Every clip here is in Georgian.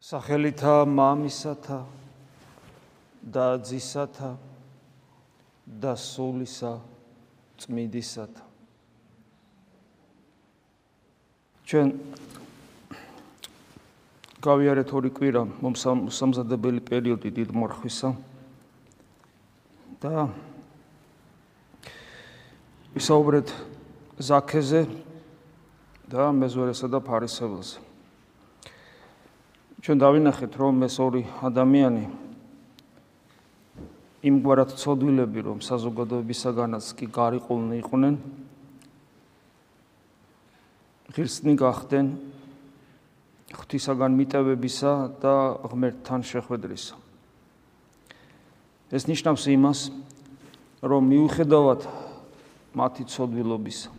სახელითა მამისათა და ძისათა და სულისა წმინდისათა ჩვენ გავიარეთ ორი კვირა მომსამზადებელი პერიოდი დიდ მორხვისა და ვისაუბრეთ ზაქეზე და მეზორესა და ფარისეველზე ჩვენ დავინახეთ რომ ეს ორი ადამიანი იმგვარად ცოდვილები რომ საზოგადოებისაგანაც კი გარიყულნი იყვნენ ღირსნი გახდნენ ღვთისაგან მიტევებისა და ღმერთთან შეხვედრისა. ეს ნიშნავს იმას რომ მიუხედავად მათი ცოდვილობისა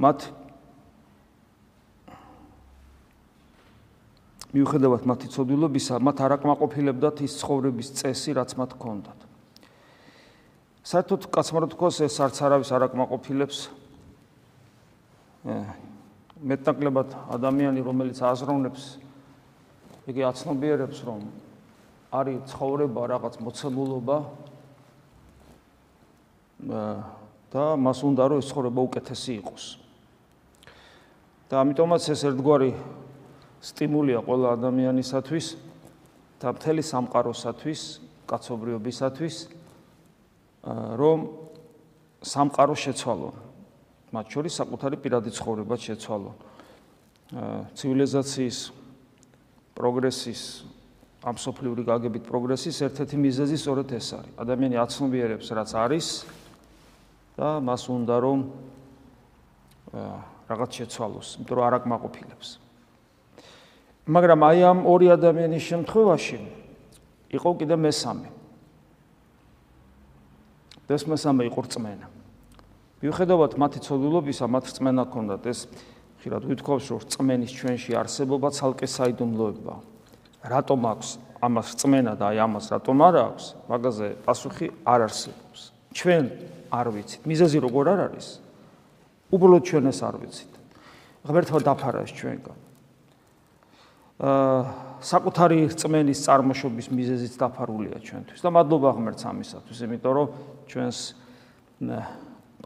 მათ მიუხედავად მათი ცოდვილობისა, მათ არ აკმაყოფილებდათ ის ცხოვრების წესი, რაც მათ ჰქონდათ. საერთოდ კაცმა თქოს ეს არც არავის არ აკმაყოფილებს. მეტნაკლებად ადამიანი, რომელიც აზროვნებს, იგი აცნობიერებს, რომ არის ცხოვრება რაღაც მოცემულობა და მას უნდა რომ ეს ცხოვრება უკეთესი იყოს. და ამიტომაც ეს ერთგვარი სტიმულია ყველა ადამიანისათვის და მთელი სამყაროსათვის, კაცობრიობისათვის, რომ სამყარო შეცვალონ. მათ შორის საკუთარი პირადი ცხოვრება შეცვალონ. ცივილიზაციის პროგრესის ამსოფლიური გაგებით პროგრესის ერთ-ერთი მიზეზი სწორედ ეს არის. ადამიანი აცნობიერებს რაც არის და მას უნდა რომ რაღაც შეცვალოს, იმიტომ რომ არ აკმაყოფილებს. მაგრამ აი ამ ორი ადამიანის შემთხვევაში იყო კიდე მესამე. ეს მესამე იყო რწმენა. მიუხედავად მათი ცოდვილობისა, მათ რწმენა ჰქონდათ. ეს ხშირად ვითხოვს, რომ რწმენის ჩვენში არსებობა ცალკე საიდუმლოება. რატომ აქვს ამას რწმენა და აი ამას რატომ არ აქვს? მაგაზე პასუხი არ არსებობს. ჩვენ არ ვიცით. მიზეზი როგორ არ არის? უბრალოდ ჩვენ ეს არ ვიცით. ღმერთმა დაფარა ეს ჩვენგან. საკუთარი რწმენის წარმოშობის მიზეზით დაფარულია ჩვენთვის და მადლობა ღმერთს ამისათვის, იმიტომ რომ ჩვენს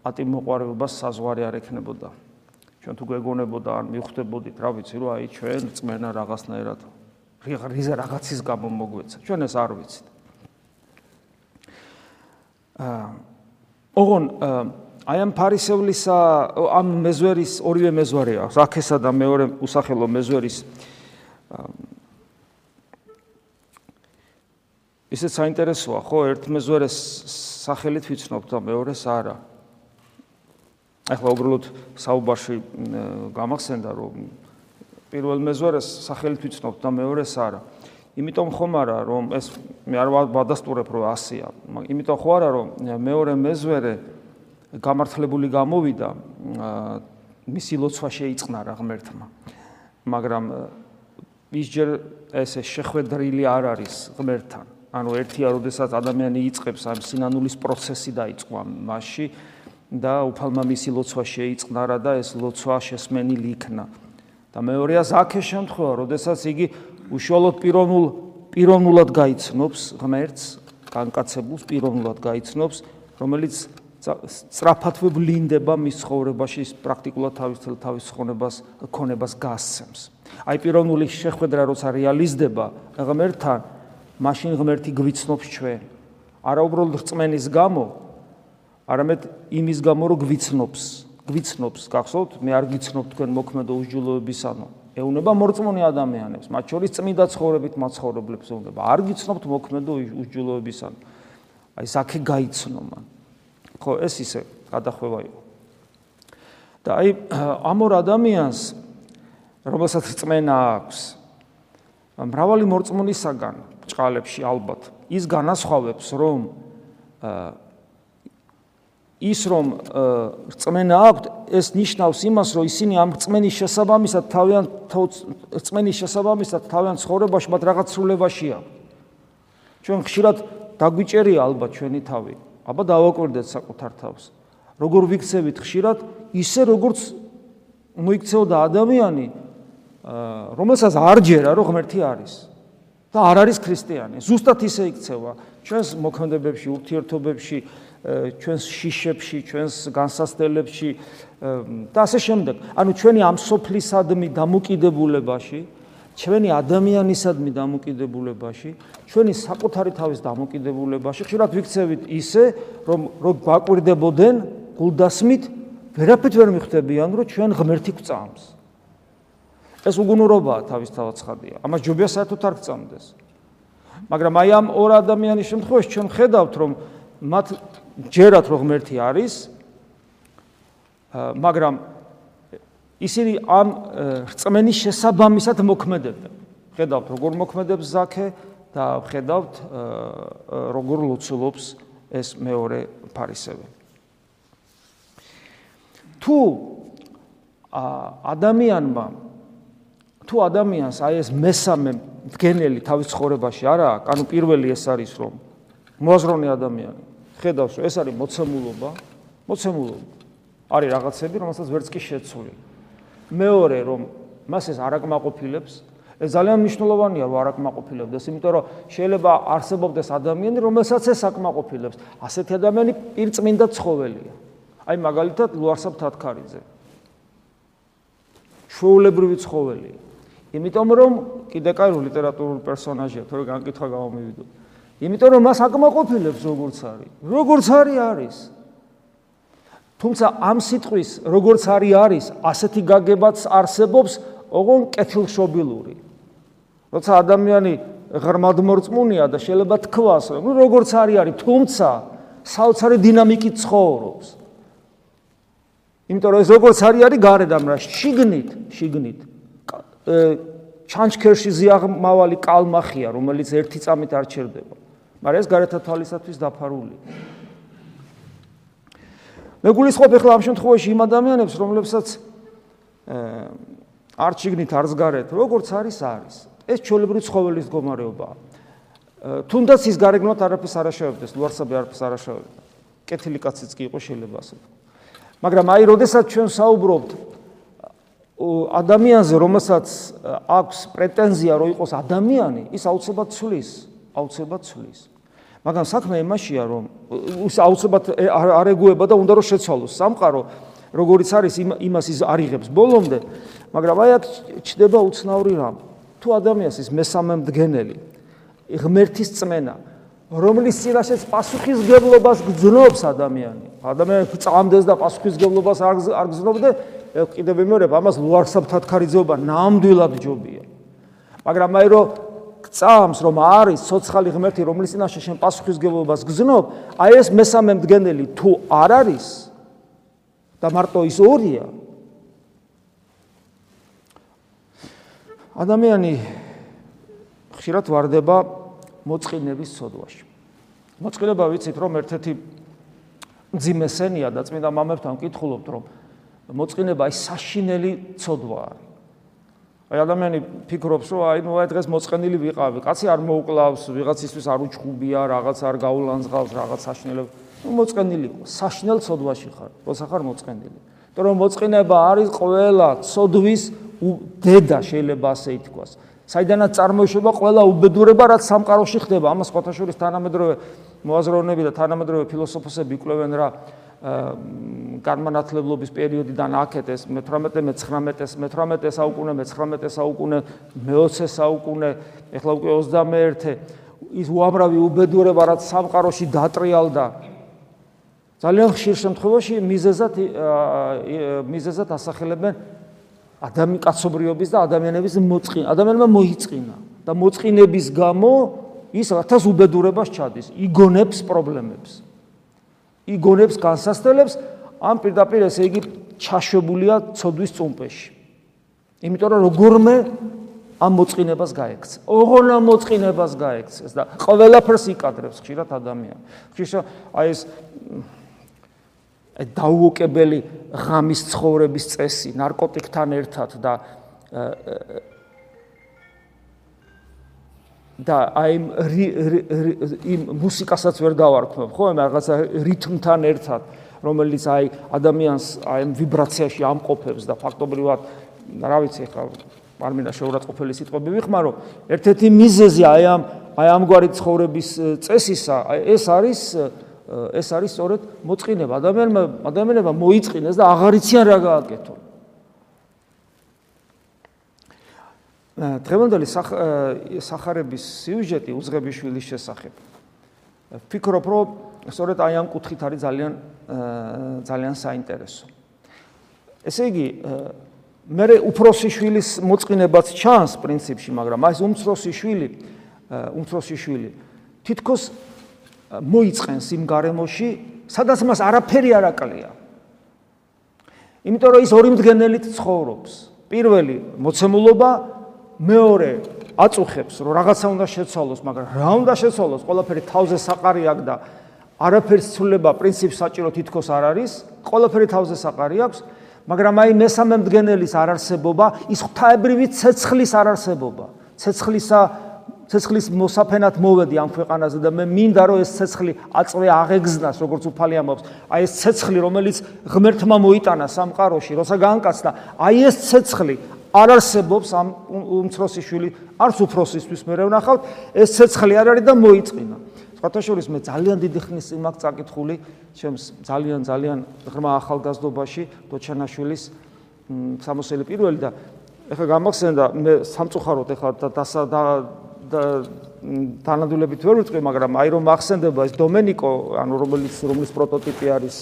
პატიმოყარეობას საზღვარი არ ექნებოდა. ჩვენ თუ გვეგონებოდა ან მიხვდებოდით, რა ვიცი, რომ აი ჩვენ რწმენა რაღაცნაირად რიზა რაღაცის გამო მოგვეცა. ჩვენ ეს არ ვიცით. აა ოღონ აი ამ ფარისევლისა ამ მეზვერის ორივე მეზვარეა, ზაქესა და მეორე უსახელო მეზვერის ისე საინტერესოა, ხო, ერთ მეზვერეს სახელით ვიცნობ და მეორეს არა. ახლა უბრალოდ საუბარში გამახსენდა, რომ პირველ მეზვერეს სახელით ვიცნობ და მეორეს არა. იმიტომ ხომ არა, რომ ეს მე არ ვადასტურებ, რომ ასია. იმიტომ ხო არა, რომ მეორე მეზვერე გამართლებული გამოვიდა, მისი ლოცვა შეიწყნა რა ღმერთმა. მაგრამ ის ჯერ ესე შეხვედრილი არ არის ღმერთთან. ანუ ერთია, როდესაც ადამიანი იწყებს ამ სინანულის პროცესი დაიწყო მასში და უფალმა მისი ლოცვა შეიწყნა რა და ეს ლოცვა შესმენილი იქნა. და მეორეა ზაქეს შემთხვევა, როდესაც იგი უშუალოდ პიროვნულ პიროვნულად გაიცნობს ღმერთს, განკაცებულს პიროვნულად გაიცნობს, რომელიც სწრაფათვე ვლინდება მის ცხოვრებაში, პრაქტიკულად თავის თავის ხონებას, ქონებას გასცემს. აი პიროვნული შეხვედრა როცა რეალიზდება ღმერთთან, მაშინ ღმერთი გვიცნობს ჩვენ. არა უბრალოდ რწმენის გამო, არამედ იმის გამო, რომ გვიცნობს, გვიცნობს, გახსოვთ, მე არ გიცნობ თქვენ მოქმედო უსჯულოებისანო. ეუნება მორწმუნე ადამიანებს, მათ შორის წმინდა ცხოვრებით მაცხოვრებლებს ეუნება. არ გიცნობთ მოქმედო უსჯულოებისანო. აი ზაქე გაიცნო მან. ხო, ეს ისე გადახვევა იყო. და აი ამ ორ ადამიანს რომელსაც რწმენა აქვს. მრავალი მორწმუნისაგან ჭყალებში ალბათ ის განასხვავებს რომ ის რომ რწმენა აქვს ეს ნიშნავს იმას რომ ისინი ამ რწმენის შესაბამისად თავიანთ რწმენის შესაბამისად თავიანთ ცხოვრებაში მათ რაღაც სრულებაშია ჩვენ ხშირად დაგვიჭერია ალბათ ჩვენი თავი. აბა დავაკვირდეთ საკუთარ თავს. როგორ ვიქცევით ხშირად? ისე როგორც მოიქცეოდა ადამიანი რომელსაც არ ჯერა რომ ღმერთი არის და არ არის ქრისტიანი. ზუსტად ისე იქცევა ჩვენს მოქმედებებში, ურთიერთობებში, ჩვენს შიშებში, ჩვენს განსასწრებლებში და ასე შემდეგ. ანუ ჩვენი ამ სოფლისადმი დამოკიდებულებაში, ჩვენი ადამიანისადმი დამოკიდებულებაში, ჩვენი საკუთარი თავის დამოკიდებულებაში, ხშირად ვიქცევით ისე, რომ რომ გვაკვირდებოდნენ გულდასმით, ვერაფერთ ვერ მიხვდებიან, რომ ჩვენ ღმერთი გვწამს. ეს უგუნურობაა თავისთავად ცხადია. ამას ჯობია საერთოდ არ გწამდეს. მაგრამ აი ამ ორ ადამიანის შემთხვევაში ჩვენ ხედავთ, რომ მათ ჯერათ რომ ღმერთი არის, მაგრამ ისინი ამ რწმენის შესაბამისად მოქმედებენ. ხედავთ როგორ მოქმედებს ზაქე და ხედავთ როგორ ლოცულობს ეს მეორე ფარისევი. თუ ადამიანმა თუ ადამიანს აი ეს მესამე მდგენელი თავის ცხოვრებაში არა აქვს, ანუ პირველი ეს არის რომ მოაზროვნე ადამიანი ხედავს რომ ეს არის მოცემულობა, მოცემულობა. არის რაღაცები, რომელსაც ვერც კი შეცვლი. მეორე რომ მას ეს არ აკმაყოფილებს, ეს ძალიან მნიშვნელოვანია რომ არ აკმაყოფილებდეს, იმიტომ რომ შეიძლება არსებობდეს ადამიანი, რომელსაც ეს აკმაყოფილებს. ასეთი ადამიანი პირწმინდა ცხოველია. აი მაგალითად ლუარსაბ თათქარიძე. შოულებრივი ცხოველია. იმიტომ რომ კიდე კაი ლიტერატურული პერსონაჟია, თორე განკითხა გამომივიდო. იმიტომ რომ მას აკმაყოფილებს როგორც არის. როგორც არის არის. თუმცა ამ სიტყვის როგორც არის არის, ასეთი გაგებაც არსებობს, ოღონ კეთილშობილური. როცა ადამიანი ღრმადმორწმუნეა და შეიძლება თქვას, რომ როგორც არის არის, თუმცა საოცარი დინამიკით ცხოვრობს. იმიტომ რომ ეს როგორც არის არის გარედან რა შიგნით, შიგნით ჩანჩქერში ზიაღმავალი კალმახია, რომელიც ერთი წამით არ ჩერდება. მაგრამ ეს გარეთა თვალისათვის დაფარული. მე გულისხმობ ახლა ამ შემთხვევაში იმ ადამიანებს, რომლებსაც არ ჩიგნით არც გარეთ, როგორც არის არის. ეს ჩოლებრივი ცხოველის მდგომარეობაა. თუნდაც ის გარეგნოთ არაფერს არ აშევებდეს, ლუარსაბი არაფერს არ აშევებდა. კეთილი კაციც კი იყო შეიძლება ასე. მაგრამ აი, როდესაც ჩვენ საუბრობთ ადამიანზე, რომელსაც აქვს პრეტენზია, რომ იყოს ადამიანი, ის აუცილებლად ცulis, აუცილებლად ცulis. მაგრამ საქმე იმაშია, რომ ის აუცილებლად არ ეგუება და უნდა რომ შეცვალოს სამყარო, როგორიც არის იმას ის არიღებს ბოლომდე, მაგრამ აი აქ ჩდება უცნაური რამ. თუ ადამიანს ის მესამე მდგენელი ღმერთის წმენა, რომლის წინაშეც პასუხისგებლობას გძნობს ადამიანი. ადამიანი წამდეს და პასუხისგებლობას არ გძნობდე, კიდევ მეორებ ამას ლუარსაბ თათქარიძეობა ნამდვილად ჯობია. მაგრამ აი რომ წამს რომ არის სოციალი ღმერთი რომლის წინაშე შენ პასუხისგებლობას გზნობ, აი ეს მესამე მდგენელი თუ არ არის და მარტო ის ორია. ადამიანი ხშირად واردება მოწყინების სოდვაში. მოწყინება ვიცით რომ ერთ-ერთი ძიმესენია და წმინდა მამებთან ვკითხულობთ რომ მოწყინება ის საშინელი ცოდვაა. აი ადამიანი ფიქრობს რომ აი ნუ აი დღეს მოწყენილი ვიყავი, კაცი არ მოუკლავს, ვიღაცისთვის არ უჩხუბია, რაღაც არ გაულანძღავს, რაღაც საშინელებ. ნუ მოწყენილი იყო, საშინელ ცოდვაში ხარ, როცა ხარ მოწყენილი. იმიტომ რომ მოწყინება არის ყველა ცოდვის დედა შეიძლება ასე ითქვას. საიდანაც წარმოიშობა ყველა უბედურება, რაც სამყაროში ხდება. ამას ხოთაშურის თანამედროვე მოაზროვნეები და თანამედროვე ფილოსოფოსები იკვლევენ რა განმანათლებლობის პერიოდიდან აქეთ ეს მე-18 მე-19 მე-18 საუკუნე მე-19 საუკუნე მე-20 საუკუნე ეხლა უკვე 21 ის უამრავი უბედურება რაც სამყაროში დატრიალდა. ძალიან ხშირ შემთხვევაში მიზეზად მიზეზად ასახელებენ ადამი კაცობრიობის და ადამიანების მოწყინა ადამიანმა მოიწყინა და მოწყინების გამო ის რათას უბედურებას ჩადის იგონებს პრობლემებს იგონებს განსასწრებს ამ პირდაპირ ესე იგი ჩაშვებულია ცოდვის წუმპეში. იმიტომ რომ როგორმე ამ მოწყინებას გაექცე. ოღონ ამ მოწყინებას გაექცეს და ყველაფერს იკადრებს ხშირად ადამიანი. ხშირად აი ეს დაუოკებელი ღამის ცხოვრების წესი ნარკოტიკთან ერთად და და აი იმ მუსიკასაც ვერ დავარქმევ, ხო, ამ რაღაცა რითმთან ერთად, რომელიც აი ადამიანს აი ამ ვიბრაციაში ამყოფებს და ფაქტობრივად, რა ვიცი, ხა პარმინა შეურაცხყოფელი სიტყვები ვიხმარო, ერთ-ერთი მიზეზი აი ამ აი ამგვარი ცხოვრების წესისა, ეს არის ეს არის სწორედ მოწყინება. ადამიანმა ადამიანებმა მოიწყინეს და აღარ იციან რა გააკეთონ. დღევანდელი სახარების სიუჟეტი უძღებიშვილის შესახებ. ფიქრობ, რომ სწორედ აი ამ კუთხით არის ძალიან ძალიან საინტერესო. ესე იგი, მე უფროსი შვილის მოწყინებაც ჩანს პრინციპში, მაგრამ აი ეს უმცროსი შვილი, უმცროსი შვილი თითქოს მოიწყენს იმ გარემოში, სადაც მას არაფერი არ აკლია. იმიტომ რომ ის ორი მდგენელით ცხოვრობს. პირველი მოცემულობა, მეორე აწუხებს, რომ რაღაცა უნდა შეცვალოს, მაგრამ რა უნდა შეცვალოს? ყველაფერი თავზე საყარი აქვს და არაფერს ცვლება პრინციპს საჭირო თითქოს არ არის. ყველაფერი თავზე საყარი აქვს. მაგრამ აი მესამე მდგენელის არარსებობა, ის ღვთაებრივი ცეცხლის არარსებობა. ცეცხლისა ცეცხლის მოსაფენად მოვედი ამ ქვეყანაზე და მე მინდა რომ ეს ცეცხლი აწვე აღეგზნას როგორც უფალი ამბობს. აი ეს ცეცხლი რომელიც ღმერთმა მოიტანა სამყაროში, როცა გაანკაცდა, აი ეს ცეცხლი არ არსებობს ამ უმცროსი შვილი, არც უფროსისთვის მე ვნახავთ, ეს ცეცხლი არ არის და მოიწინა. ფათაშორის მე ძალიან დიდი ხნის წინ მაგ წაკითხული ჩემს ძალიან ძალიან ღრმა ახალგაზრდობაში დოჩანაშვილის სამოსელი პირველი და ეხლა გამახსენდა მე სამწუხაროდ ეხლა და და თანადულებით ვერ ვიწვი მაგრამ აი რომ მახსენდება ეს დომენიკო ანუ რომელიც რომლის პროტოტიპი არის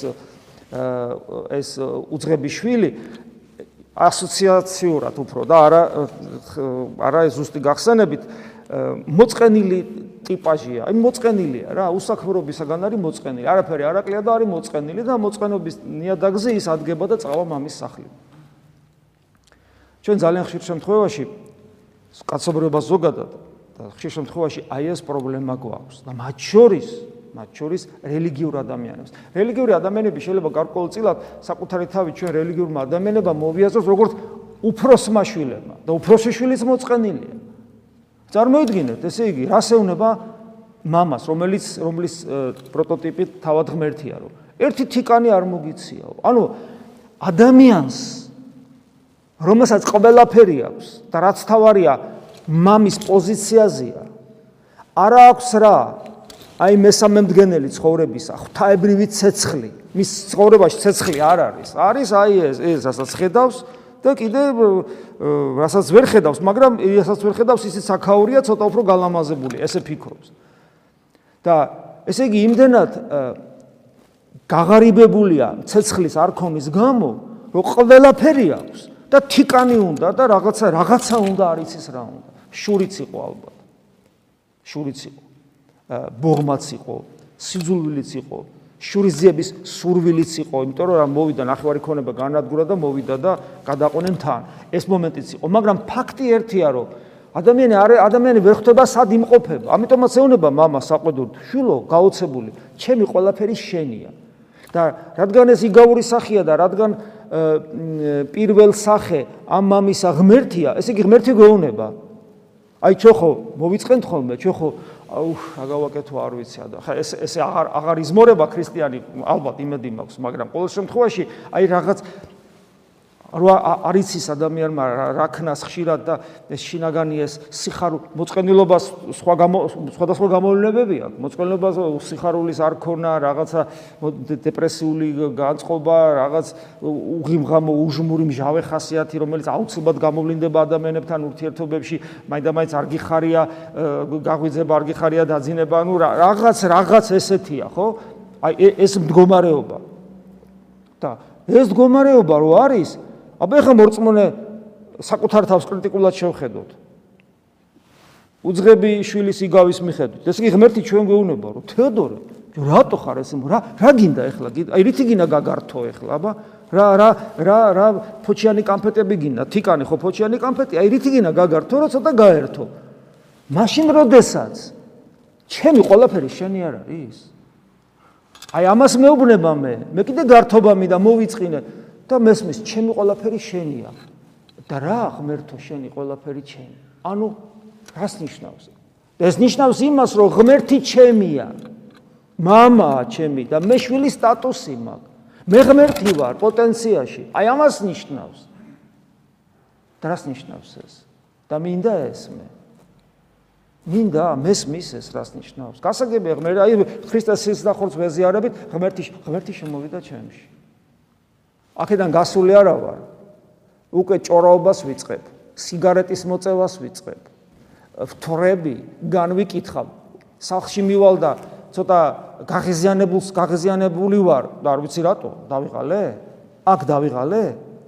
ეს უძღები შვილი ასოციაციურად უფრო და არა არა ზუსტი გახსენებით მოწყენილი ტიპაჟია. აი მოწყენილია რა, უსაქმრობისაგან არის მოწყენილი. არაფერი არაკლია და არის მოწყენილი და მოწყენობის ნიადაგზე ის ადგება და წავა მამის სახლი. ჩვენ ძალიან ხშირ შემთხვევაში კაცობრიობას ზოგადად და ხშირ შემთხვევაში აი ეს პრობლემა გვაქვს და მათ შორის მათ შორის რელიგიურ ადამიანებს. რელიგიური ადამიანები შეიძლება გარკვეულწილად საკუთარი თავი ჩვენ რელიგიურმა ადამიანებმა მოვიაზროს როგორც უფროსმა შვილებმა და უფროსი შვილიც მოწყენილია. წარმოიდგინეთ, ესე იგი, რას ეუნება მამას, რომელიც რომლის პროტოტიპი თავად ღმერთია, რომ ერთი თიკანი არ მოგიციაო. ანუ ადამიანს რომელსაც ყველაფერი აქვს და რაც თავარია მამის პოზიციაზეა, არა აქვს რა აი მესამე მდგენელი ცხოვრებისა, ღვთაებრივი ცეცხლი. მის ცხოვრებაში ცეცხლი არ არის. არის აი ეს, ეს რასაც ხედავს, და კიდე რასაც ვერ ხედავს, მაგრამ რასაც ვერ ხედავს, ისიც აქაურია ცოტა უფრო გალამაზებული, ესე ფიქრობს. და ესე იგი იმდენად გაღარიბებულია ცეცხლის არქონის გამო, რომ ყველაფერი აქვს და თიკანი უნდა და რაღაცა რაღაცა უნდა არ იცის რა უნდა. შურიც იყო ალბათ. შურიც იყო. ბოღმაც იყო, სიძულვილიც იყო, შურიზიების სურვილიც იყო, იმიტომ რომ მოვიდა ნახევარი ქონება განადგურა და მოვიდა და გადაყვნენ თან. ეს მომენტიც იყო, მაგრამ ფაქტი ერთია, რომ ადამიანი არ ადამიანი ვერ ხვდება სად იმყოფება. ამიტომაც ეუნება мама საყვედურ შულო გაოცებული, ჩემი ყველაფერი შენია. და რადგან ეს იგავური სახეა და რადგან პირველ სახე ამ მამისა ღმერთია, ესე იგი ღმერთი გეუნება. აი ჩვენ ხო მოვიწყენთ ხოლმე, ჩვენ ხო აუ რა გავაკეთო არ ვიცი და ხა ეს ეს აღარ აღარ იზმორება ქრისტიანი ალბათ იმედი მაქვს მაგრამ ყოველ შემთხვევაში აი რაღაც რა არიცის ადამიანმა რა ქნას ხშირად და ეს შინაგანი ეს სიხარულ მოწყენილობას სხვა სხვადასხვა გამოვლენებები აქვს მოწყენილობას სიხარულის არ ქონა რაღაცა დეპრესიული განწყობა რაღაც უღიმღამო უჟმური მჟავე ხასიათი რომელიც აუცილებლად გამოვლინდება ადამიანებთან ურთიერთობებში მაინდა-მაინც არ გიხარია გაღვიძება არ გიხარია დაძინება. ну რაღაც რაღაც ესეთია ხო? აი ეს მდგომარეობა. და ეს მდგომარეობა რო არის აბა ეხა მორწმუნე საკუთარ თავს კრიტიკულად შევხედოთ. უძღები შვილის იგავის მიხედვით. ეს კი ღმერთი ჩვენ გვეუბნება, რომ თეოდორე, რატო ხარ ესე რა რა გინდა ეხლა? აი რითი გინდა გაგართო ეხლა? აბა რა რა რა რა ფოჩიანი კამფეტები გინდა? თიკანი ხო ფოჩიანი კამფეტი? აი რითი გინდა გაგართო, რომ ცოტა გაერთო. მაშინ როდესაც ჩემი ყველაფერი შენი არ არის? აი ამას მეუბნება მე. მე კიდე გართობამი და მოვიწყინე. და მესმის ჩემი ყველაფერი შენია და რა ღმერთო შენი ყველაფერი ჩემი ანუ რას ნიშნავს ეს ნიშნავს იმას რომ ღმერთი ჩემია мама ჩემი და მე შვილის სტატუსი მაქვს მე ღმერთი ვარ პოტენციაში აი ამას ნიშნავს და რას ნიშნავს ეს და მინდა ეს მე მინდა მესმის ეს რას ნიშნავს გასაგებია მე აი ქრისტეს სისხლს ვეზიარებით ღმერთი ღმერთი შემოვიდა ჩემში აქედან გასული არა ვარ უკვე ჭორაობას ვიწყებ სიგარეტის მოწევას ვიწყებ ვთრები განვიკითხავ სახში მივალ და ცოტა გაღიზიანებულს გაღიზიანებული ვარ და არ ვიცი რატო დავიღალე აქ დავიღალე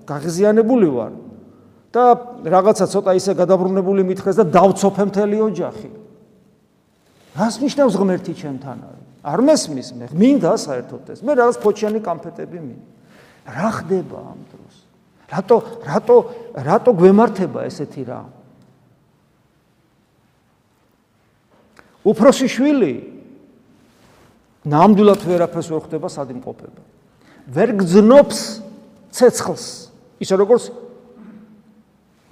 გაღიზიანებული ვარ და რაღაცა ცოტა ისე გადაბრუნებული მითხეს და დავცოფე მთელი ოჯახი. რას ნიშნავს ღმერთი ჩემთან არის? არ მესმის მე, მინდა საერთოდ ეს. მე რაღაც ფოჩიანი კამფეტები მინდა. რა ხდება ამ დროს? რატო რატო რატო გვემართება ესეთი რა? უფროსი შვილი ნამდვილად ვერაფერს ვერ ხდება სადიმყოფება. ვერ გძნობს ცეცხლს. ისე როგორც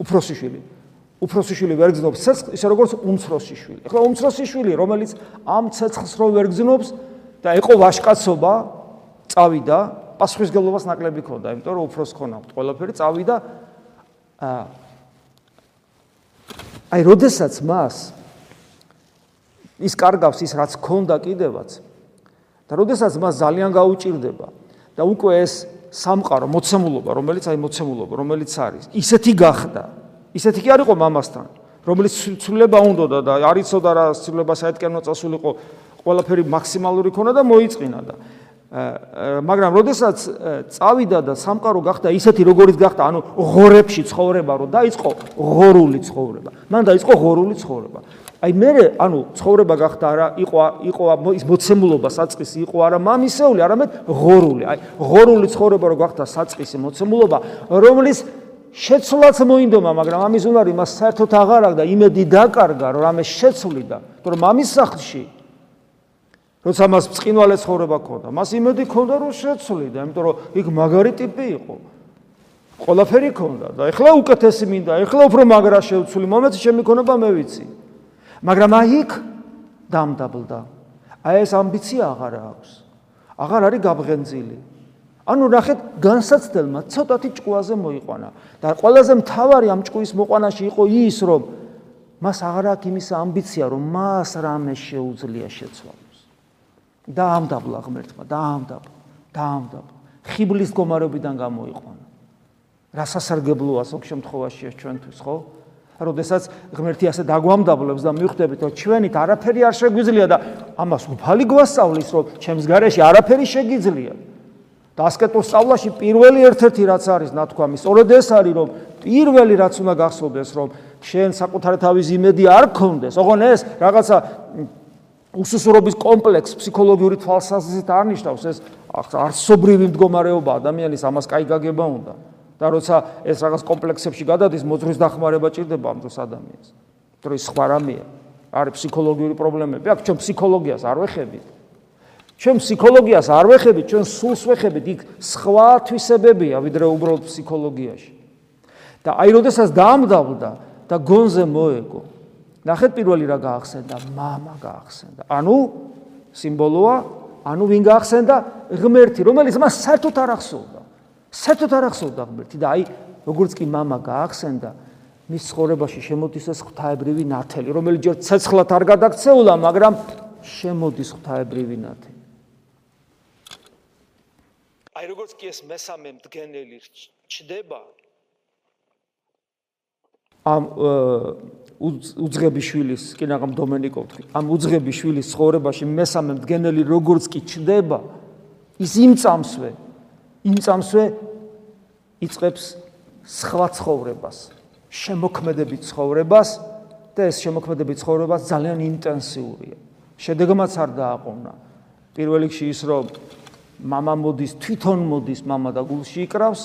უფროსი შვილი. უფროსი შვილი ვერ გძნობს ცეცხლს, ისე როგორც უმცროსი შვილი. ახლა უმცროსი შვილი, რომელიც ამ ცეცხლს რო ვერ გძნობს და ეყო ვაშკაცობა, წავიდა, პასუხისგებლობას ნაკლები ქონდა, იმიტომ რომ უფროს ქონა ყველაფერი წავიდა აა აი, როდესაც მას ის კარგავს ის რაც ქონდა კიდევაც და როდესაც მას ძალიან გაუჭirdება და უკვე ეს სამყარო მოცემულობა, რომელიც აი მოცემულობა, რომელიც არის, ისეთი გახდა. ისეთი კი არისო მამასთან, რომელიც ცვლილება უნდა და არიცოდა რა ცვლილება საერთკენო წასულიყო, ყველაფერი მაქსიმალური ქონა და მოიწინა და მაგრამ როდესაც წავიდა და სამყარო გახდა ისეთი როგორიც გახდა, ანუ ღორებში ცხოვრება რო დაიწყო ღორული ცხოვრება. მან დაიწყო ღორული ცხოვრება. აი მე ანუ ცხოვრება გახდა არა იყო იყო ის მოცემულობა საწყისი იყო არა მამისეული არამედ ღორული აი ღორული ცხოვრება რო გახდა საწყისი მოცემულობა რომლის შეცვლაც მოინდომა მაგრამ ამის უნარი მას საერთოდ აღარ აქვს და იმედი დაკარგა რომ ამე შეცვლიდა თორემ მამის სახლში როცა მას წინვალე ცხოვრება ქონდა მას იმედი ქონდა რომ შეცვლიდა იმიტომ რომ იქ მაგარი ტიპი იყო ყველაფერი ქონდა და ეხლა უკეთესი მინდა ეხლა უფრო მაგრა შევცვლი მომეც შემიქონება მე ვიცი მაგრამ აი იქ დამდაბლდა. აი ეს ამბიცია აღარ აქვს. აღარ არის გაბღენძილი. ანუ ნახეთ, განსაცდელმა ცოტათი ჭკუაზე მოიყვანა და ყველაზე მთავარი ამ ჭკუის მოყვანაში იყო ის, რომ მას აღარ აქვს იმის ამბიცია, რომ მას რამე შეუძლია შეცვალოს. და ამდაბლა ღმერთმა, და ამდაბლა, და ამდაბლა. ხიბლის გომარებიდან გამოიყვანა. რა სასარგებლოა ზოგ შემთხვევაში ეს ჩვენთვის, ხო? როდესაც ღმერთი ასე დაგვამდაბლებს და მივხვდებით რომ ჩვენით არაფერი არ შეგვიძლია და ამას უფალი გვასწავლის რომ ჩემს გარეშე არაფერი შეგიძლია და ასკეტურ სწავლაში პირველი ერთ-ერთი რაც არის ნათქვამი სწორედ ეს არის რომ პირველი რაც უნდა გახსოვდეს რომ შენ საკუთარი თავის იმედი არ გქონდეს ოღონ ეს რაღაცა უსუსურობის კომპლექს ფსიქოლოგიური თვალსაზრისით არნიშნავს ეს არსობრივი მდგომარეობა ადამიანის ამას კაი გაგება უნდა. და როცა ეს რაღაც კომპლექსებში გადადის მოძღვრის დახმარება ჭირდება ამ დროს ადამიანს. იმიტომ ის სხვა რამეა. არის ფსიქოლოგიური პრობლემები. აქ ჩვენ ფსიქოლოგიას არ ვეხებით. ჩვენ ფსიქოლოგიას არ ვეხებით ჩვენ სულს ვეხებით. იქ სხვა თვისებებია ვიდრე უბრალოდ ფსიქოლოგიაში. და აი როდესაც დაამდავდა და გონზე მოეგო ნახეთ პირველი რა გაახსენდა, мама გაახსენდა. ანუ სიმბოლოა, ანუ ვინ გაახსენდა? ღმერთი, რომელიც მას საერთოდ არ ახსოვდა. საერთოდ არ ახსოვდა ღმერთი და აი როგორც კი мама გაახსენდა მის ცხოვრებაში შემოდის ეს ღვთაებრივი ნათელი რომელიც ჯერ ცეცხლად არ გადაქცეულა მაგრამ შემოდის ღვთაებრივი ნათელი აი როგორც კი ეს მესამე მდგენელი ჩდება ამ უძღებიშვილის კი ნაღამ დომენიკო ვთქვი ამ უძღებიშვილის ცხოვრებაში მესამე მდგენელი როგორც კი ჩდება ის იმწამსვე იმწამსვე იწებს სხვა ცხოვრებას, შემოქმედებით ცხოვრებას და ეს შემოქმედებით ცხოვრება ძალიან ინტენსიურია. შედეგმაც არ დააყოვნა. პირველ რიგში ის რომ мама მოდის, თვითონ მოდის мама და გულში იკრავს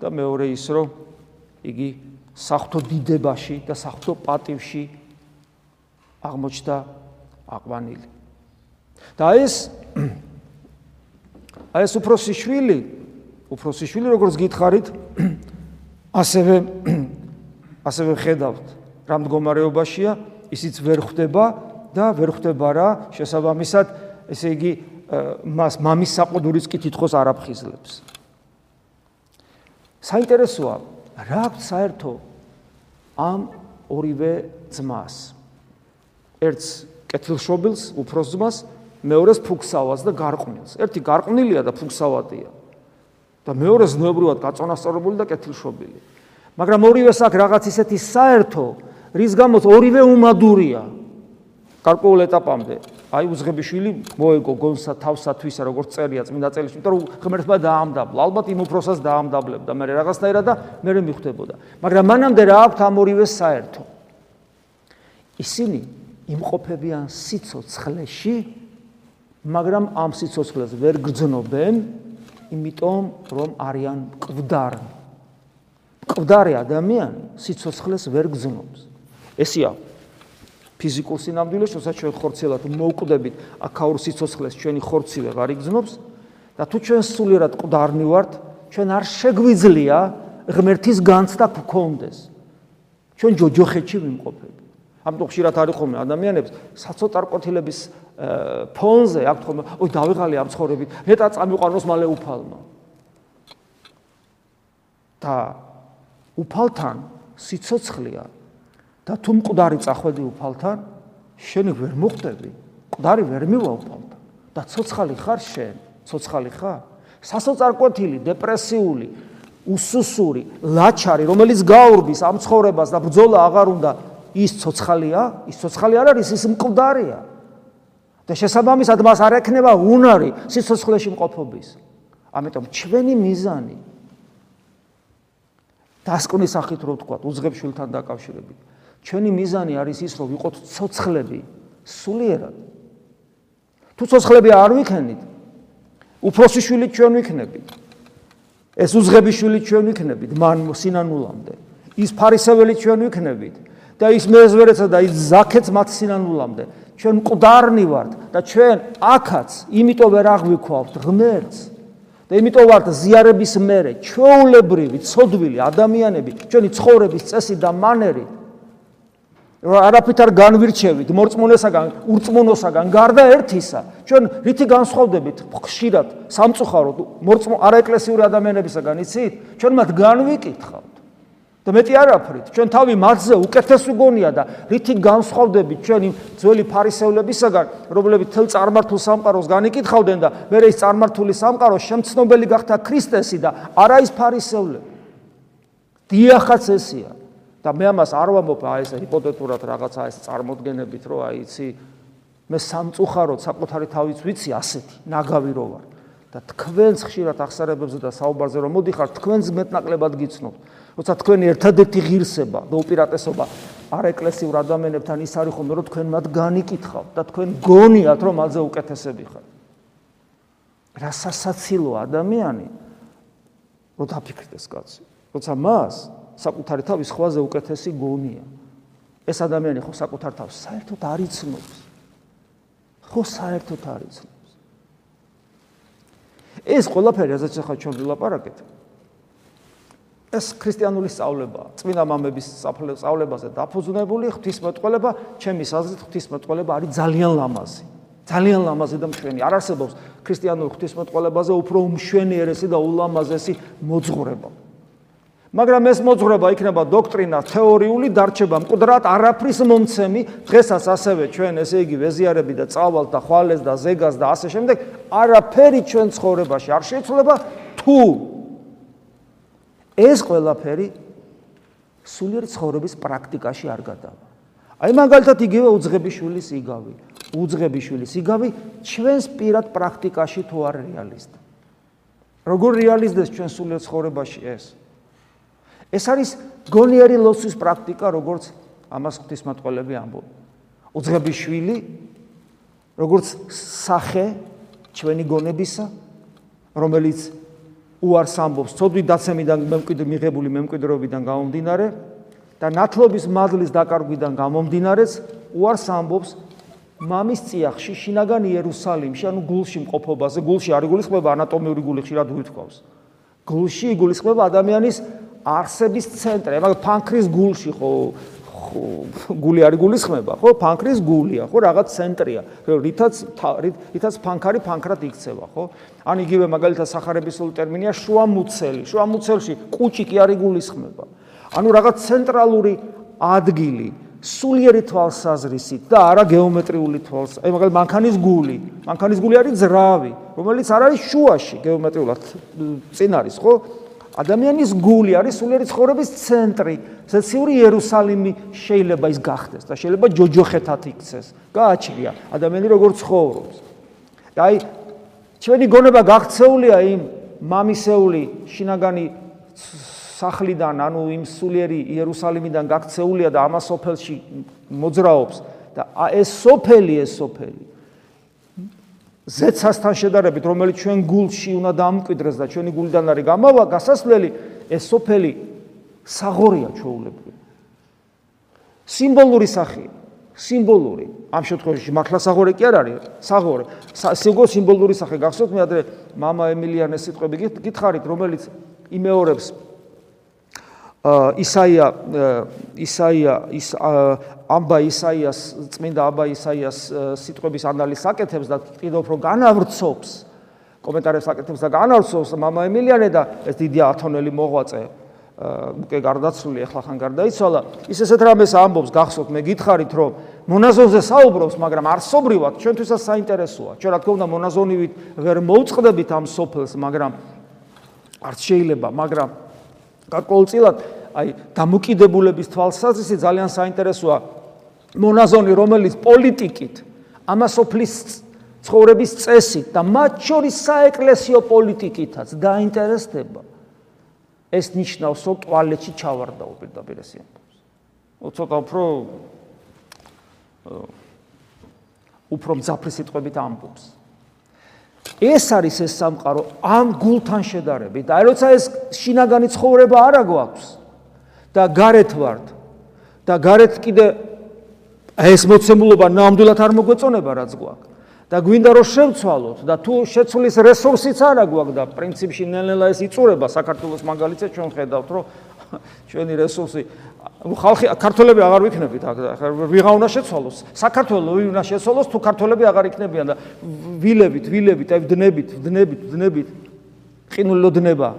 და მეორე ის რომ იგი საფრთხო დიდებაში და საფრთხო პატივში აღმოჩნდა აყვანილი. და ეს აი ეს უფროსი შვილი უფროსი შვილი როგორც გითხარით ასევე ასევე ხედავთ რა მდგომარეობაშია ისიც ვერ ხვდება და ვერ ხვდება რა შესაბამისად ესე იგი მას მამის საყუდურიც კი თითქოს არ აფხიზლებს საინტერესოა რა აქვს საერთო ამ ორივე ძმას. ერთს კეთილშობილს, უფროს ძმას, მეორეს ფუქსავას და გარყვნილს. ერთი გარყვნილია და ფუქსავატია. და მეორე ზნეობრივად გაწონასწორებული და კეთილშობილი. მაგრამ ორივეს აქვს რაღაც ისეთი საერთო, რის გამოც ორივე უმადურია. გარკვეულ ეტაპამდე აი უზღებიშვილი მოეგო გონსა თავსათვისა როგორც წერია წმინდა წელში, იმიტომ რომ ღმერთმა დაამდაბლა. ალბათ იმ უფროსას დაამდაბლებდა მე რაღაცნაირად და მე მიხვდებოდა. მაგრამ მანამდე რა აქვთ ამ ორივე საერთო? ისინი იმყოფებიან სიცოცხლეში, მაგრამ ამ სიცოცხლეს ვერ გრძნობენ, იმიტომ რომ არიან მკვდარი. მკვდარი ადამიანი სიცოცხლეს ვერ გრძნობს. ესეა ფიზიკურ სინამდვილეს, როცა ჩვენ ხორცელად მოვკვდებით აქაურ სიცოცხლეს, ჩვენი ხორცი ვეღარ იგზნობს და თუ ჩვენ სულიერად ყდარნი ვართ, ჩვენ არ შეგვიძლია ღმერთის განცდა გქონდეს. ჩვენ ჯოჯოხეთში ვიმყოფები. ამიტომ ხშირად არის ხოლმე ადამიანებს საცოტარკვეთილების ფონზე აქვს ხოლმე, ой, დავიღალი ამ ცხოვრებით, ნეტა წამიყვანოს მალე უფალმა. და უფალთან სიცოცხლეა და თუ მკვდარი წახვედი უფალთან, შენ ვერ მოხდები, მკვდარი ვერ მივა უფალთან. და ცოცხალი ხარ შენ, ცოცხალი ხარ? სასოწარკვეთილი, დეპრესიული, უსუსური, ლაჩარი, რომელიც გაურბის ამ ცხოვრებას და ბრძოლა აღარ უნდა ის ცოცხალია, ის ცოცხალი არ არის, ის მკვდარია. და შესაბამისად მას არ ექნება უნარი სიცოცხლეში მყოფობის. ამიტომ ჩვენი მიზანი დასკვნის სახით რო ვთქვა, უძღებშვილთან დაკავშირებით, ჩვენი მიზანი არის ის, რომ ვიყოთ ცოცხლები სულიერად. თუ ცოცხლები არ ვიქნით, უფროსი შვილი ჩვენ ვიქნებით. ეს უზღები შვილი ჩვენ ვიქნებით მან სინანულამდე. ის ფარისეველი ჩვენ ვიქნებით და ის მეზვერეცა და ის ზაქეც მათ სინანულამდე. ჩვენ მკვდარნი ვართ და ჩვენ აქაც იმიტომ ვერ აღვიქვავთ ღმერთს. და იმიტომ ვართ ზიარების მერე, ჩვეულებრივი, ცოდვილი ადამიანები, ჩვენი ცხოვრების წესი და მანერი რომ არაფრით არ განვირჩევით მორწმუნესაგან, ურწმუნოსაგან, გარდა ერთისა, ჩვენ რითი განსხვავდებით ხშირად სამწუხაროდ მორწმუნ არაეკლესიური ადამიანებისაგან, იცით? ჩვენ მათ განვიკითხავთ. და მეტი არაფრით, ჩვენ თავი მათზე უკეთეს უგონია და რითი განსხვავდებით ჩვენი ძველი ფარისევლებისაგან, რომლებიც თელ წარმართულ სამყაროს განიკითხავდნენ და მე ეს წარმართული სამყარო შემცნობელი გახდა ქრისტესი და არა ის ფარისევლები. დიახაც ესია. და მე ამას არ ვამბობ აი ეს ჰიპოთეტურად რაღაცა ეს წარმოდგენებით რომ აი იცი მე სამწუხაროდ საკუთარი თავიც ვიცი ასეთი ნაგავი რო ვარ და თქვენს ხშირად ახსარებებზე და საუბარზე რომ მოდიხარ თქვენს მეტნაკლებად გიცნობთ როცა თქვენი ერთადერთი ღირსება და უპირატესობა არ ეკლესიურ ადამიანებთან ის არის ხოლმე რომ თქვენ მათ განიკითხავთ და თქვენ გონიათ რომ მალზე უკეთესები ხართ რა სასაცილო ადამიანი რო დაფიქრდეს კაცი. როცა მას საკუთარი თავის ხვაზე უკეთესი გონია. ეს ადამიანი ხო საკუთარ თავს საერთოდ არ იცნობს. ხო საერთოდ არ იცნობს. ეს ყველაფერი ასეც ახლა ჩვენ ვილაპარაკეთ. ეს ქრისტიანული სწავლება, წმინდა მამების სწავლებაზე დაფუძნებული ღვთისმეტყველება, ჩემი აზრით ღვთისმეტყველება არის ძალიან ლამაზი. ძალიან ლამაზი და მშვენი. არ არსებობს ქრისტიანულ ღვთისმეტყველებაზე უფრო უმშვენიერესი და ულამაზესი მოძღვრება. მაგრამ ეს მოძღვრება იქნება დოქტრინა თეორიული დარჩება მკვდრად არაფრის მომცემი დღესაც ასევე ჩვენ ესე იგი ვეზიარები და წავალ და ხვალეს და ზეგას და ასე შემდეგ არაფერი ჩვენ ცხოვრებაში არ შეცვლება თუ ეს ყველაფერი სულიერ ცხოვრების პრაქტიკაში არ გადავა. აი მაგალითად იგივე უძღებიშვილის იგავი. უძღებიშვილის იგავი ჩვენს პირად პრაქტიკაში თუ არ რეალისტ. როგორ რეალიზდეს ჩვენ სულიერ ცხოვრებაში ეს ეს არის გონიერი ლოცვის პრაქტიკა, როგორც ამას ღვთისმეტყველები ამბობენ. უძღების შვილი, როგორც სახე ჩვენი გონებისა, რომელიც უარს ამბობს ცოდვი დაცემიდან მემკვიდრე მიღებული მემკვიდრეობიდან გამომდინარე და ნათლობის მადლის დაკარგვიდან გამომდინარეც უარს ამბობს მამის წიაღში შინაგან იერუსალიმში, ანუ გულში მყოფობაზე, გულში არ იგულისხმება ანატომიური გული ხშირად უითქავს. გულში იგულისხმება ადამიანის არსების ცენტრი, მაგრამ ფანქრის გულში ხო გული არის გულისხმება, ხო? ფანქრის გულია, ხო? რაღაც ცენტრია, რითაც რითაც ფანქარი ფანქრად იქცევა, ხო? ან იგივე მაგალითად სახარებისული ტერმინია შუამუცელი. შუამუცელში კუჭი კი არის გულისხმება. ანუ რაღაც ცენტრალური ადგილი სულიერი თვალსაზრისით და არა გეომეტრიული თვალს. აი მაგალითად მანქანის გული. მანქანის გული არის ძრავი, რომელიც არ არის შუაში გეომეტრიულად წინ არის, ხო? ადამიანის გული არის სულიერი ცხოვრების ცენტრი. ზეციური იერუსალიმი შეიძლება ის გახდეს და შეიძლება ჯოჯოხეთად იქცეს. გააჩნია ადამიანი როგორ ცხოვრობს. და აი ჩვენი გონება გაღწეულია იმ მამისეული შინაგანი სახლიდან, ანუ იმ სულიერი იერუსალიმიდან გაქცეულია და ამას სოფელში მოძრაობს და ეს სოფელი, ეს სოფელი ზეცასთან შედარებით, რომელიც ჩვენ გულში უნდა დამკვიდრეს და ჩვენი გულიდან არის გამავა, გასასვლელი, ეს სოფელი საღორია ჩვეულებრივ. სიმბოლური სახეა, სიმბოლური. ამ შემთხვევაში მართლა საღორე კი არ არის, საღორე. სიგო სიმბოლური სახე გახსოვთ მე ადრე мама ემილიანეს სიტყვები გითხარით, რომელიც იმეორებს ისაია ისაია ის ამბა ისაიას წმინდა აბა ისაიას სიტყვების ანალიზს აკეთებს და კიდევ უფრო განავრცობს კომენტარებს აკეთებს და განავრცობს мама ემილიანე და ეს დიდი ათონელი მოღვაწე უკვე გარდაცვლილი ახლა ხან გარდაიცვალა ის ესეთ რამეს ამბობს გახსოვთ მე გითხარით რომ მონაზონზე საუბრობს მაგრამ არსობრივად ჩვენთვისაც საინტერესოა ჩვენ რა თქმა უნდა მონაზონივით ვერ მოუწყდებით ამ სოფელს მაგრამ არც შეიძლება მაგრამ გარკვეულწილად აი დამოკიდებულების თვალსაზრისით ძალიან საინტერესოა მონაზონი რომელიც პოლიტიკით ამასოფლის ცხოვრების წესით და მათ შორის საეკლესიო პოლიტიკითაც დაინტერესდება ეს ნიშნავს რომ ტუალეტში ჩავარდაო პირდაპირ ეს ამბობს. ცოტა უფრო უფრო მძაფრი სიტყვებით ამბობს. ეს არის ეს სამყარო ამ გულთან შედარებით. აი როცა ეს შინაგანი ცხოვრება არა გვაქვს და გარეთ ვართ და გარეთ კიდე ეს მოცემულობა ნამდვილად არ მოგვეწონება რაც გვაქვს. და გვინდა რომ შევცვალოთ და თუ შეცვლის რესურსიც არა გვაქვს და პრინციპში ნელ-ნელა ეს იწურება საქართველოს მაგალითზე ჩვენ ხედავთ რომ ჩვენი რესურსი. ხალხი ქართველები აღარ ვიქნებით ახლა ვიღა უნდა შეცვალოს. საქართველოს უნდა შეცვალოს თუ ქართველები აღარ იქნებიან და ვილებით ვილებით აი ვდნებით ვდნებით ვდნებით ყინულოდნება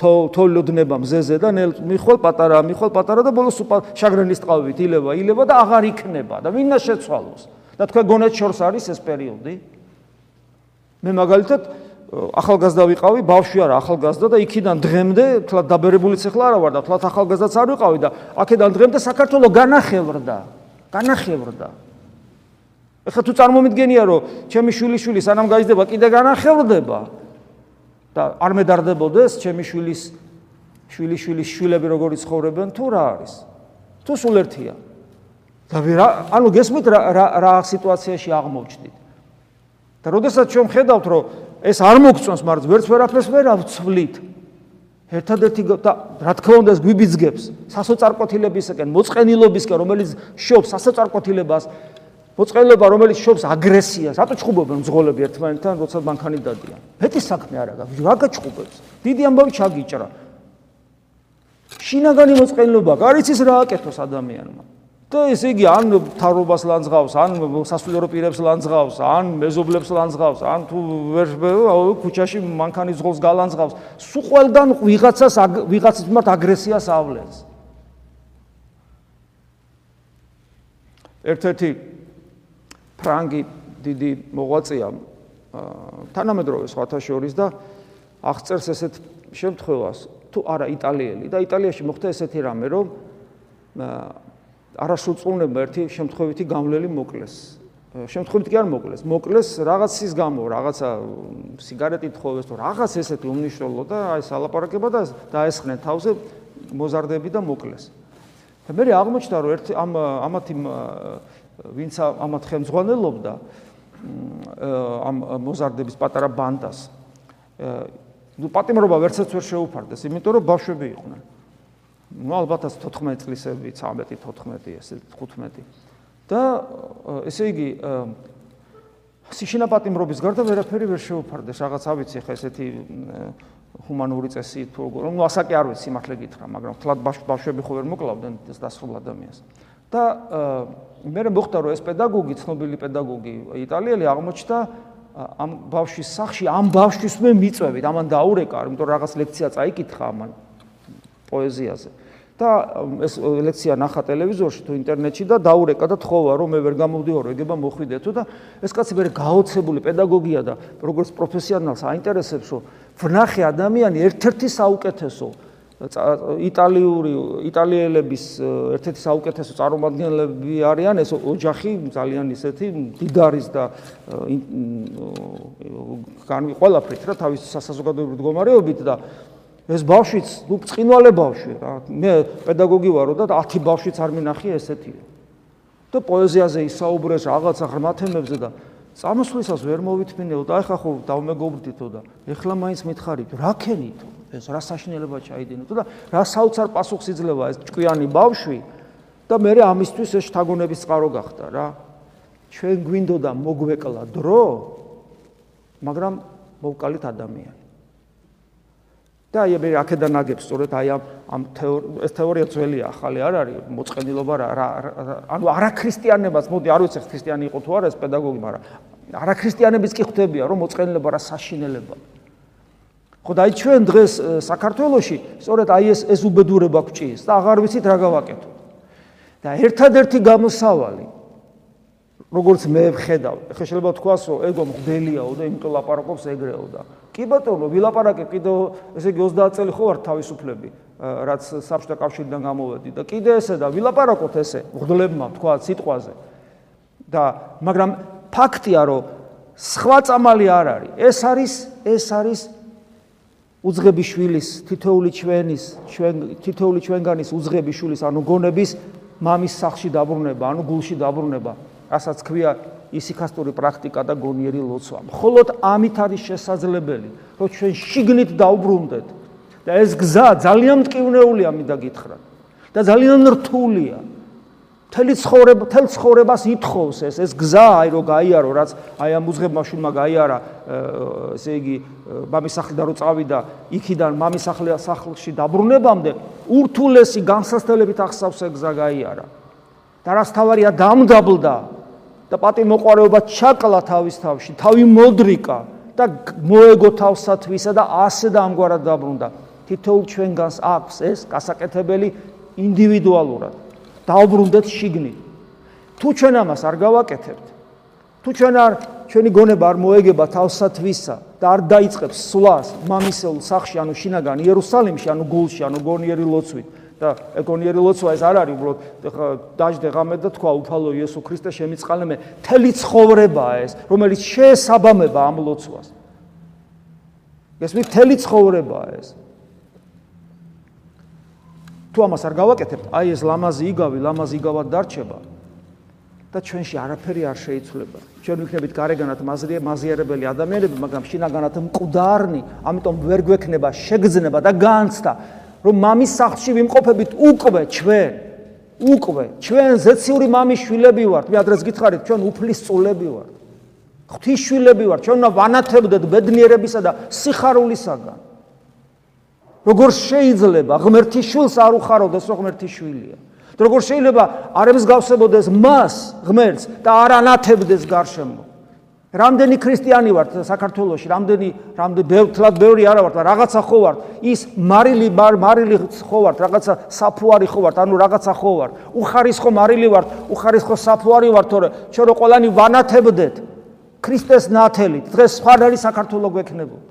თო თოლოდნება მზეზე და მიხვალ პატარა მიხვალ პატარა და ბოლოს შაგრენის ტყავით ილება ილება და აღარ იქნება და ვინ შეცვალოს? და თქვენ გონეთ შორს არის ეს პერიოდი. მე მაგალითად ახალგაზრდა ვიყავი, ბავშვი არა, ახალგაზრდა და იქიდან დღემდე, თლა დაბერებულიც ახლა არა ვარ და თლა ახალგაზრდაც არ ვიყავი და აქედან დღემდე საქართველოს განახევრდა. განახევრდა. ეხლა თუ წარმომიდგენია, რომ ჩემი შვილიშვილი სანამ გაიზრდება, კიდე განახევრდება და არ მედარდებოდეს ჩემი შვილის შვილიშვილის შვილები როგორი ცხოვრობენ თუ რა არის? თუ სულ ერთია. და ანუ გესმით რა რა სიტუაციაში აღმოჩნდით? და როდესაც ჩვენ ხედავთ, რომ ეს არ მოგწონს, მაგრამ ვერც ვერაფერს ვერ ავცვლით. ერთადერთი და რა თქმა უნდა ეს გვიბიძგებს სასოწარკვეთილებისკენ, მოწყენილობისკენ, რომელიც შობს სასოწარკვეთილებას, მოწყენილობა, რომელიც შობს აგრესიას. რატო ჩხუბობენ მძღოლები ერთმანეთთან, როცა მანქანი დადიან? მეტი საქმე არა გაქვს, რა გაჩხუბებს? დიდი ამბავი ჩაგიჭრა. შინაგანი მოწყენილობა, გარიცის რა აკეთოს ადამიანმა? და ესე იგი ან თარობას ლანძღავს, ან სასულიერო პირებს ლანძღავს, ან მეზობლებს ლანძღავს, ან თუ ვერ ქუჩაში მანქანის ზღოლს გალანძღავს, სულ ყველგან ვიღაცას ვიღაცის მიმართ აგრესიას ავლენს. ერთ-ერთი ფრანგი დიდი მოღვაწეა თანამედროვე სხვათა შორის და აღწერს ესეთ შემთხვევას, თუ არა იტალიელი და იტალიაში მოხდა ესეთი რამე, რომ არასრულწლოვნება ერთი შემთხვევითი გამლელი მოკლეს. შემთხვევით კი არ მოკლეს, მოკლეს რაღაცის გამო, რაღაცა სიგარეტით ხოვეს თუ რაღაც ესეთი უმნიშვნელო და აი სალაპარაკება და დაესხნენ თავზე მოზარდები და მოკლეს. და მე აღმოჩნდა რომ ერთი ამ ამათი ვინც ამათ ხელმძღვანელობდა ამ მოზარდების პატარა ბანდას ნუ პატიმრობა ვერცაც ვერ შეუფარდეს, იმიტომ რომ ბავშვები იყვნენ. ну ალბათაც 14 წლისები 13 14 ესე 15 და ესე იგი სიშინაპატიმრობის გარდა ვერაფერი ვერ შეუფარდეს რაღაც ავიცი ხა ესეთი ჰუმანური წესი თუ როგორ ну ასაკი არ ვიცი მართლა გითხრა მაგრამ თლად ბავშვები ხო ვერ მოკლავდნენ ეს დასრულ ადამიანს და მე მე მოხდა რომ ეს პედაგოგი ცნობილი პედაგოგი იტალიელი აღმოჩნდა ამ ბავშვის სახში ამ ბავშვის მე მიწვევით ამან დაურეკა იმიტომ რომ რაღაც ლექცია წაიკითხა ამან პოეზიაზე. და ეს ლექცია ნახა ტელევიზორში თუ ინტერნეტში და დაურეკა და თხოვა რომ მე ვერ გამოვდიორო ეგება მოხვიდეთო და ეს კაცი მე გაოცებული პედაგოგია და როგორც პროფესიონალს აინტერესებს რომ ვნახე ადამიანი ერთ-ერთი საუკეთესო იტალიური იტალიელების ერთ-ერთი საუკეთესო წარმომადგენლები არიან. ეს ოჯახი ძალიან ისეთი დიდარის და განვი ყველაფრით რა თავის სასაზოგადოებრივ მდგომარეობით და ეს ბავშვიც ნუ წინვალე ბავშვი რა. მე პედაგოგი ვარო და 10 ბავშვიც არ მინახია ესეთი და პოეზიაზე ისაუბრეს რაღაცა ღრმა თემებზე და წამოსვლისას ვერ მოვითმინეო და ეხა ხო დავმეგობრდითო და ეხლა მაინც მითხარით რა ქენითო ეს რა საშინელება ჩაიდინოთ? და რა საოცარ პასუხს იძლევა ეს ჭკვიანი ბავშვი? და მე ამისთვის ეს შთაგონების წყარო გახდა რა. ჩვენ გვინდოდა მოგვეკლა დრო მაგრამ მოვკალით ადამიანი და აი მე აქედან აგებს სწორედ აი ამ ამ ეს თეორია ძველია ახალი არ არის მოწყენილობა რა ანუ არაქრისტიანებას მოდი არ ვიცი ქრისტიანი იყო თუ არა ეს პედაგოგი მაგრამ არაქრისტიანების კი ხვდებია რომ მოწყენილობა რა საშინელებაა ხო და აი ჩვენ დღეს საქართველოში სწორედ აი ეს ეს უბედურება გვჭირს და აღარ ვიცით რა გავაკეთო. და ერთადერთი გამოსავალი როგორც მე ვხედავ, ხე შეიძლება თქვას რომ ეგო მღდელიაო და იმიტომ ლაპარაკობს ეგრეო და კი ბატონო, ვილაპარაკე კიდე ესე იგი 30 წელი ხო ვარ თავისუფლები, რაც საბჭოთა კავშირიდან გამოვედი და კიდე ესე და ვილაპარაკოთ ესე მღდლებმა თქვა სიტყვაზე. და მაგრამ ფაქტია რომ სხვა წამალი არ არის. ეს არის ეს არის უძღები შვილის თითოული ჩვენის ჩვენ თითოული ჩვენგანის უძღები შვილის ანუ გონების მამის სახლში დაბრუნება ანუ გულში დაბრუნება რასაც ქვია ისიქასტური პრაქტიკა და გონიერი ლოცვა მხოლოდ ამით არის შესაძლებელი რომ ჩვენ შიგნით დაუბრუნდეთ და ეს გზა ძალიან მტკივნეულია მინდა გითხრათ და ძალიან რთულია. თელი ცხოვრება თელ ცხოვრებას ითხოვს ეს ეს გზა აი რო გაიარო რაც აი ამ უძღებმა შულმა გაიარა ესე იგი მამის სახლიდან რო წავიდა იქიდან მამის სახლში დაბრუნებამდე ურთულესი განსასწრებით ახსავს ეს გზა გაიარა. და რაც თავარია დამდაბლდა და პატი მოყარეობა ჩაკლა თავის თავში თავი მოდრიკა და მოეგო თავსათვისა და ასე და ამგვარად დაბრუნდა თითოეულ ჩვენგანს აქვს ეს გასაკეთებელი ინდივიდუალურად დაუბრუნდეთ შიგნით. თუ ჩვენ ამას არ გავაკეთებთ, თუ ჩვენ არ ჩვენი გონება არ მოეგება თავსათვისა და არ დაიწყებს სვლას მამისეულ სახში, ანუ შინაგან იერუსალიმში, ანუ გულში, ანუ გონიერი ლოცვით და ეკონიერი ლოცვა ეს არ არის უბრალოდ დაждე ღამე და თქვა უფალო იესო ქრისტე შემიწყალე მე, თელი ცხოვრებაა ეს, რომელიც შეესაბამება ამ ლოცვას. ეს მე თელი ცხოვრებაა ეს. თუ ამას არ გავაკეთებთ, აი ეს ლამაზი იგავი, ლამაზი იგავად დარჩება და ჩვენში არაფერი არ შეიცვლება. ჩვენ ვიქნებით გარეგანად მაზიარებელი ადამიანები, მაგრამ შინაგანად მკვდარნი, ამიტომ ვერ გვექნება შეგრძნება და განცდა, რომ მამის სახლში ვიმყოფებით უკვე ჩვენ. უკვე ჩვენ ზეციური მამის შვილები ვართ. მე ადრეს გითხარით, ჩვენ უფლის წულები ვართ. ღვთისშვილები ვართ. ჩვენ უნდა ვანათებდეთ ბედნიერებისა და სიხარულისაგან. როგორ შეიძლება ღმერთის შვილს არ უხაროდეს რომ ღმერთის შვილია? და როგორ შეიძლება არ ემსგავსებოდეს მას ღმერთს და არ ანათებდეს გარშემო? რამდენი ქრისტიანი ვართ საქართველოში, რამდენი რამდენი ბევრად ბევრი არა ვართ, რაღაცა ხო ვართ, ის მარილი მარილი ხო ვართ, რაღაცა საფუარი ხო ვართ, ანუ რაღაცა ხო ვართ. უხარისხო მარილი ვართ, უხარისხო საფუარი ვართ, თორე ჩვენ რო ყველანი ვანათებდეთ. ქრისტეს ნათელით, დღეს სხვა არის საქართველოს გვექნებოდა.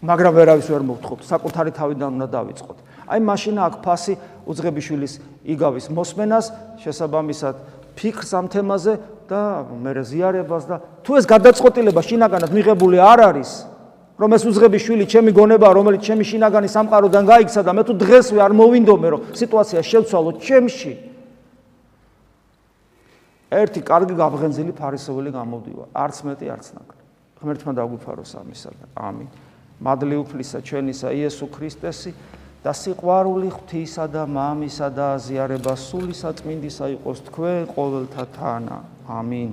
მაგრამ ვერავის ვერ მოვთხოვთ, საკუთარი თავიდან უნდა დავიწყოთ. აი მაშინ აქ ფასი უძღებიშვილის იგავის მოსმენას, შესაბამისად ფიქრს ამ თემაზე და მე ზიარებას და თუ ეს გადაწყვეტილება შინაგანად მიღებული არ არის, რომ ეს უძღებიშვილი ჩემი გონებაა, რომელიც ჩემი შინაგანი სამყაროდან გაიქცა და მე თუ დღესვე არ მოვინდომე, რომ სიტუაცია შევცვალო ჩემში. ერთი კარგი გაბღენზილი ფარისოველი გამოდივა, არც მეტი, არც ნაკლები. ღმერთმა დაგვიფაროს ამისა და ამინ. მადლი უფლისა ჩვენისა იესო ქრისტესი და სიყვარული ღვთისა და მამისა და აზიარება სულისა წმინდისა იყოს თქვენ ყოველთა თანა. ამინ